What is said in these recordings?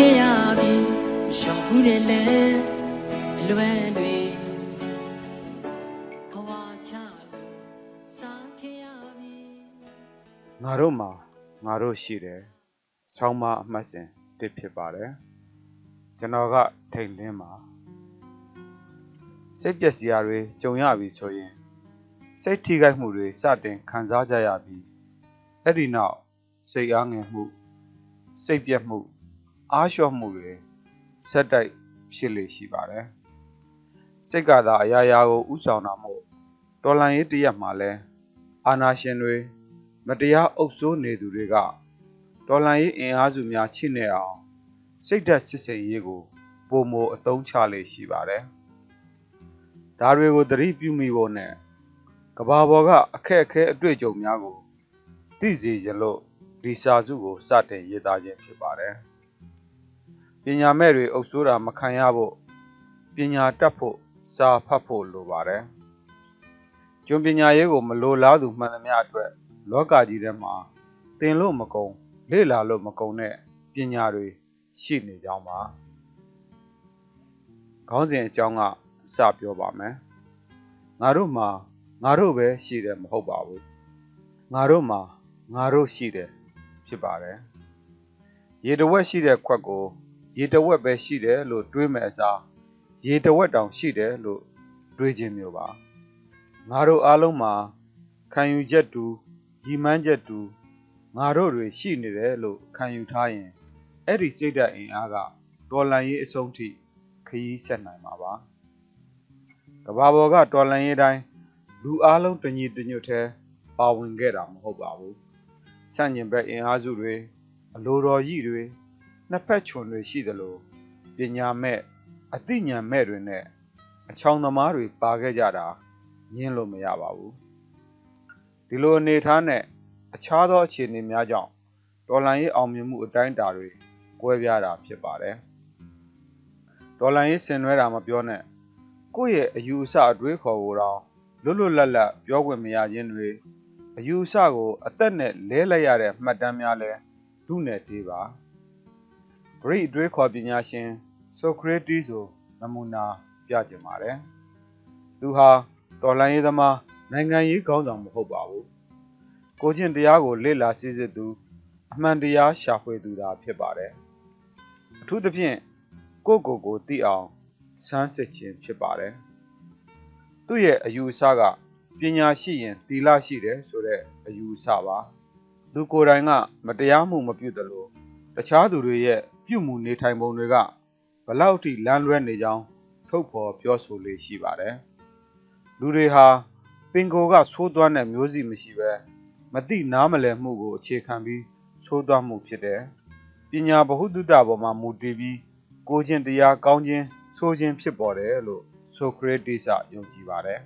ခဲ့ရပြီရှောင်ဘူးတယ်လဲအလွယ်တွေဘဝချလို့စားခဲ့ရပြီငါတို့မှာငါတို့ရှိတယ်ဆောင်းမအမှတ်စဉ်တစ်ဖြစ်ပါတယ်ကျွန်တော်ကထိတ်လင်းပါစိတ်ပျက်စရာတွေကြုံရပြီဆိုရင်စိတ်ထိခိုက်မှုတွေစတင်ခံစားကြရပြီးအဲ့ဒီနောက်စိတ်အားငယ်မှုစိတ်ပြက်မှု အားလျှော့မှုတွေဆက်တိုက်ဖြစ်လေရှိပါတယ်စိတ်ကသာအရာရာကိုဥဆောင်တာမို့တော်လန်ရေးတရက်မှာလဲအာနာရှင်တွေမတရားအုပ်စိုးနေသူတွေကတော်လှန်ရေးအင်အားစုများချိနေအောင်စိတ်ဓာတ်စစ်စင်ရေးကိုပုံမအသုံးချလေရှိပါတယ်။ဒါတွေကိုသတိပြုမိဖို့နဲ့ကဘာပေါ်ကအခက်အခဲအတွေ့အကြုံများကိုသိစေရလို့ဒီစာစုကိုစတင်ရေးသားခြင်းဖြစ်ပါတယ်။ပ ညာမဲ့တွေအုပ်စိုးတာမခံရဖို့ပညာတတ်ဖို့စာဖတ်ဖို့လိုပါတယ်။ကျွန်းပညာရေးကိုမလိုလားသူမှန်သမျှအတွက်လောကကြီးထဲမှာသင်လို့မကုံလေ့လာလို့မကုံတဲ့ပညာတွေရှိနေကြောင်းပါခေါင်းစဉ်အကြောင်းကစပြောပါမယ်ငါတို့မှာငါတို့ပဲရှိတယ်မဟုတ်ပါဘူးငါတို့မှာငါတို့ရှိတယ်ဖြစ်ပါတယ်ရေတဝက်ရှိတဲ့ခွက်ကို ရေတဝက်ပဲရှိတယ်လို့တွေးမယ်အစားရေတဝက်တောင်ရှိတယ်လို့တွေးခြင်းမျိုးပါငါတို့အားလုံးမှာခံယူချက်တူရည်မှန်းချက်တူငါတို့တွေရှိနေတယ်လို့ခံယူထားရင်အဲ့ဒီစိတ်ဓာတ်အင်အားကတော်လန်ရေးအဆုံးထိခရီးဆက်နိုင်မှာပါကဘာပေါ်ကတော်လန်ရေးတိုင်းလူအားလုံးတညီတညွတ်ထဲပါဝင်ခဲ့တာမဟုတ်ပါဘူးစန့်ကျင်ဘက်အင်အားစုတွေအလိုတော်ကြီးတွေ နှစ်ဖက်ခြုံတွေရှိသလိုပညာမဲ့အသိဉာဏ်မဲ့တွေနဲ့အချောင်သမားတွေပါခဲ့ကြတာညင်းလို့မရပါဘူးဒီလိုအနေထားနဲ့အခြားသောအခြေအနေများကြောင့်တော်လန်ရေးအောင်မြင်မှုအတိုင်းအတာတွေကွဲပြားတာဖြစ်ပါတယ်တော်လန်ရေးဆင်နွှဲတာမပြောနဲ့ကိုယ့်ရဲ့အယူအဆအတွေးခေါ်ကိုတော့လွတ်လွတ်လပ်လပ်ပြောခွင့်မရခြင်းတွေအယူအဆကိုအသက်နဲ့လဲလိုက်ရတဲ့မှတ်တမ်းများလဲဒုနယ်သေးပါ ဂရိအတွေးခေါ်ပညာရှင်ဆိုကရေတီးဆိုနမူနာပြကြပါတယ်သူဟာတော်လန်ရေးသမားနိုင်ငံရေးခေါင်းဆောင်မဟုတ်ပါဘူးကိုချင်းတရားကိုလေ့လာစစ်စစ်သူအမှန်တရားရှာဖွေသူသာဖြစ်ပါတယ်အထူးသဖြင့်ကိုယ့်ကိုယ်ကိုသိအောင်စမ်းစစ်ခြင်းဖြစ်ပါတယ်သူ့ရဲ့အယူအဆကပညာရှိရင်သီလရှိတယ်ဆိုတဲ့အယူအဆပါသူကိုယ်တိုင်ကမတရားမှုမပြုသလို တခြားသူတွေရဲ့ပြုမှုနေထိုင်ပုံတွေကဘလောက်ထိလမ်းလွဲနေကြောင်းထုတ်ဖော်ပြောဆိုလေးရှိပါတယ်လူတွေဟာပင်ကိုယ်ကသိုးသွမ်းတဲ့မျိုးစီမရှိပဲမသိနားမလည်မှုကိုအခြေခံပြီးသိုးသွမ်းမှုဖြစ်တယ်ပညာဗဟုသုတပေါ်မှာမူတည်ပြီးကိုချင်းတရားကောင်းခြင်းဆိုခြင်းဖြစ်ပေါ်တယ်လို့ဆိုကရတိစယုံကြည်ပါတယ်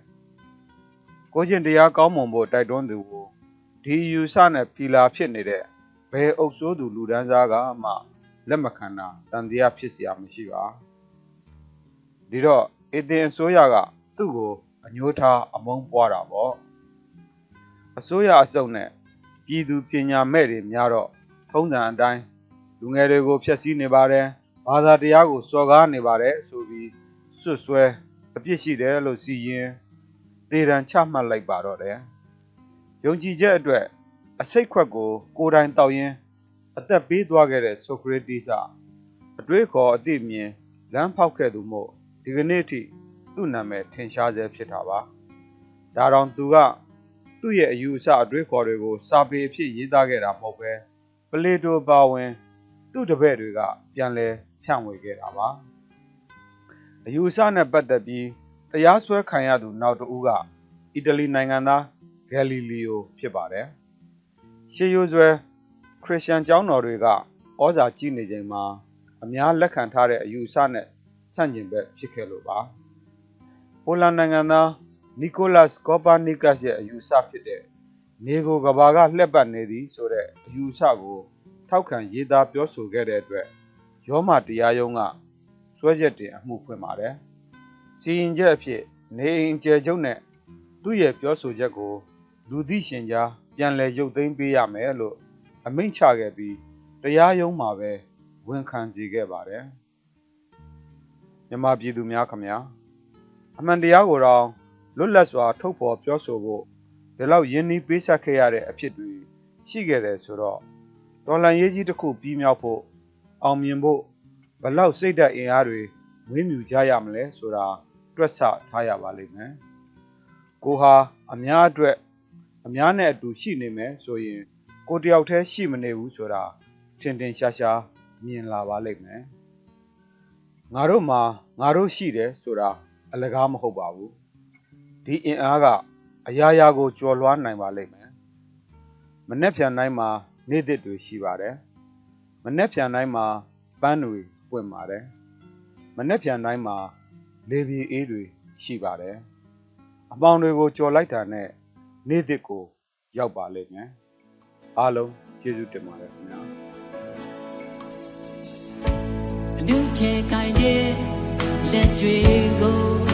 ကိုချင်းတရားကောင်းမွန်ဖို့တိုက်တွန်းသူကိုဒီယူဆနဲ့ဖီလာဖြစ်နေတဲ့ ဘယ်အုပ်စိုးသူလူဒန်းစားကမှလက်မခံတာတန်တရားဖြစ်เสียမရှိပါဒီတော့အသင်အစိုးရကသူ့ကိုအညှိုးထားအမုန်းပွားတာပေါ့အစိုးရအစုံနဲ့ပြည်သူပညာမဲ့တွေများတော့ထုံးစံအတိုင်းလူငယ်တွေကိုဖျက်ဆီးနေပါတယ်ဘာသာတရားကိုစော်ကားနေပါတယ်ဆိုပြီးစွတ်စွဲအပြစ်ရှိတယ်လို့စီရင်ဒေတံချမှတ်လိုက်ပါတော့တယ်ယုံကြည်ချက်အတွက် အစိတ်ခွက်ကို ကိုယ်တိုင်တောက်ရင်းအသက်ပေးသွားခဲ့တဲ့ဆိုကရတီစ်အတွေးခေါ်အသိမြင်လမ်းဖောက်ခဲ့သူမို့ဒီကနေ့ထိသူ့နာမည်ထင်ရှားစေဖြစ်တာပါဒါတောင်သူကသူ့ရဲ့အယူအဆအတွေးခေါ်တွေကိုစာပေအဖြစ်ရေးသားခဲ့တာမဟုတ်ပဲပလေတိုပါဝင် သူ့တပည့်တွေကပြန်လဲဖြန့်ဝေခဲ့တာပါအယူအဆနဲ့ပတ်သက်ပြီးတရားစွဲခံရသူနောက်တစ်ဦးကအီတလီနိုင်ငံသားဂယ်လီလီယိုဖြစ်ပါတယ် ရှေးရိုးစွဲခရစ်ယာန်ကျောင်းတော်တွေကဩဇာကြီးနေချိန်မှာအများလက်ခံထားတဲ့အယူအဆနဲ့ဆန့်ကျင်ဘက်ဖြစ်ခဲ့လို့ပါပိုလန်နိုင်ငံသားနီကိုလတ်ကောပါနီကတ်ရဲ့အယူအဆဖြစ်တဲ့နေကိုကဘာကလှက်ပတ်နေသည်ဆိုတဲ့အယူအဆကိုထောက်ခံရေးသားပြောဆိုခဲ့တဲ့အတွက်ရောမတရားရုံးကစွဲချက်တင်အမှုဖွင့်ပါတယ်။စီရင်ချက်အဖြစ်နေအိမ်ကျယ်ချုပ်နဲ့သူ့ရဲ့ပြောဆိုချက်ကိုလူသိရှင်ကြား ပြန်လည်ရုပ်သိမ်းပေးရမယ်လို့အမိန့်ချခဲ့ပြီးတရားရုံးမှာပဲဝန်ခံကြခဲ့ပါတယ်မြန်မာပြည်သူများခမညာအမှန်တရားကိုတော့လွတ်လပ်စွာ ထုတ်ဖော်ပြောဆိုဖို့ဒီလောက်ယဉ်နီးပေးဆက်ခဲ့ရတဲ့အဖြစ်တွေရှိခဲ့တယ်ဆိုတော့တော်လန်ရေးကြီးတစ်ခုပြီးမြောက်ဖို့အောင်မြင်ဖို့ဘလောက်စိတ်ဓာတ်အင်အားတွေမွေးမြူကြရမလဲဆိုတာတွက်ဆထားရပါလိမ့်မယ်ကိုဟာအများအတွက် အများနဲ့အတူရှိနေမယ်ဆိုရင်ကိုတယောက်တည်းရှိမနေဘူးဆိုတာထင်ထင်ရှားရှားမြင်လာပါလိမ့်မယ်ငါတို့မှာငါတို့ရှိတယ်ဆိုတာအလကားမဟုတ်ပါဘူးဒီအင်အားကအရာရာကိုကျော်လွှားနိုင်ပါလိမ့်မယ်မနေ့ပြန်တိုင်းမှာနေ့သစ်တွေရှိပါတယ်မနေ့ပြန်တိုင်းမှာပန်းတွေပွင့်ပါတယ်မနေ့ပြန်တိုင်းမှာလေပြေအေးတွေရှိပါတယ်အပေါင်းတွေကိုကြော်လိုက်တာနဲ့ နေ့သစ်ကို ရောက်ပါလိမ့်မယ်အားလုံးကျေးဇူးတင်ပါတယ်ခင်ဗျာအနုထဲကိုင်းတဲ့လက်တွေကိုအရိုင်းမြေ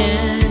前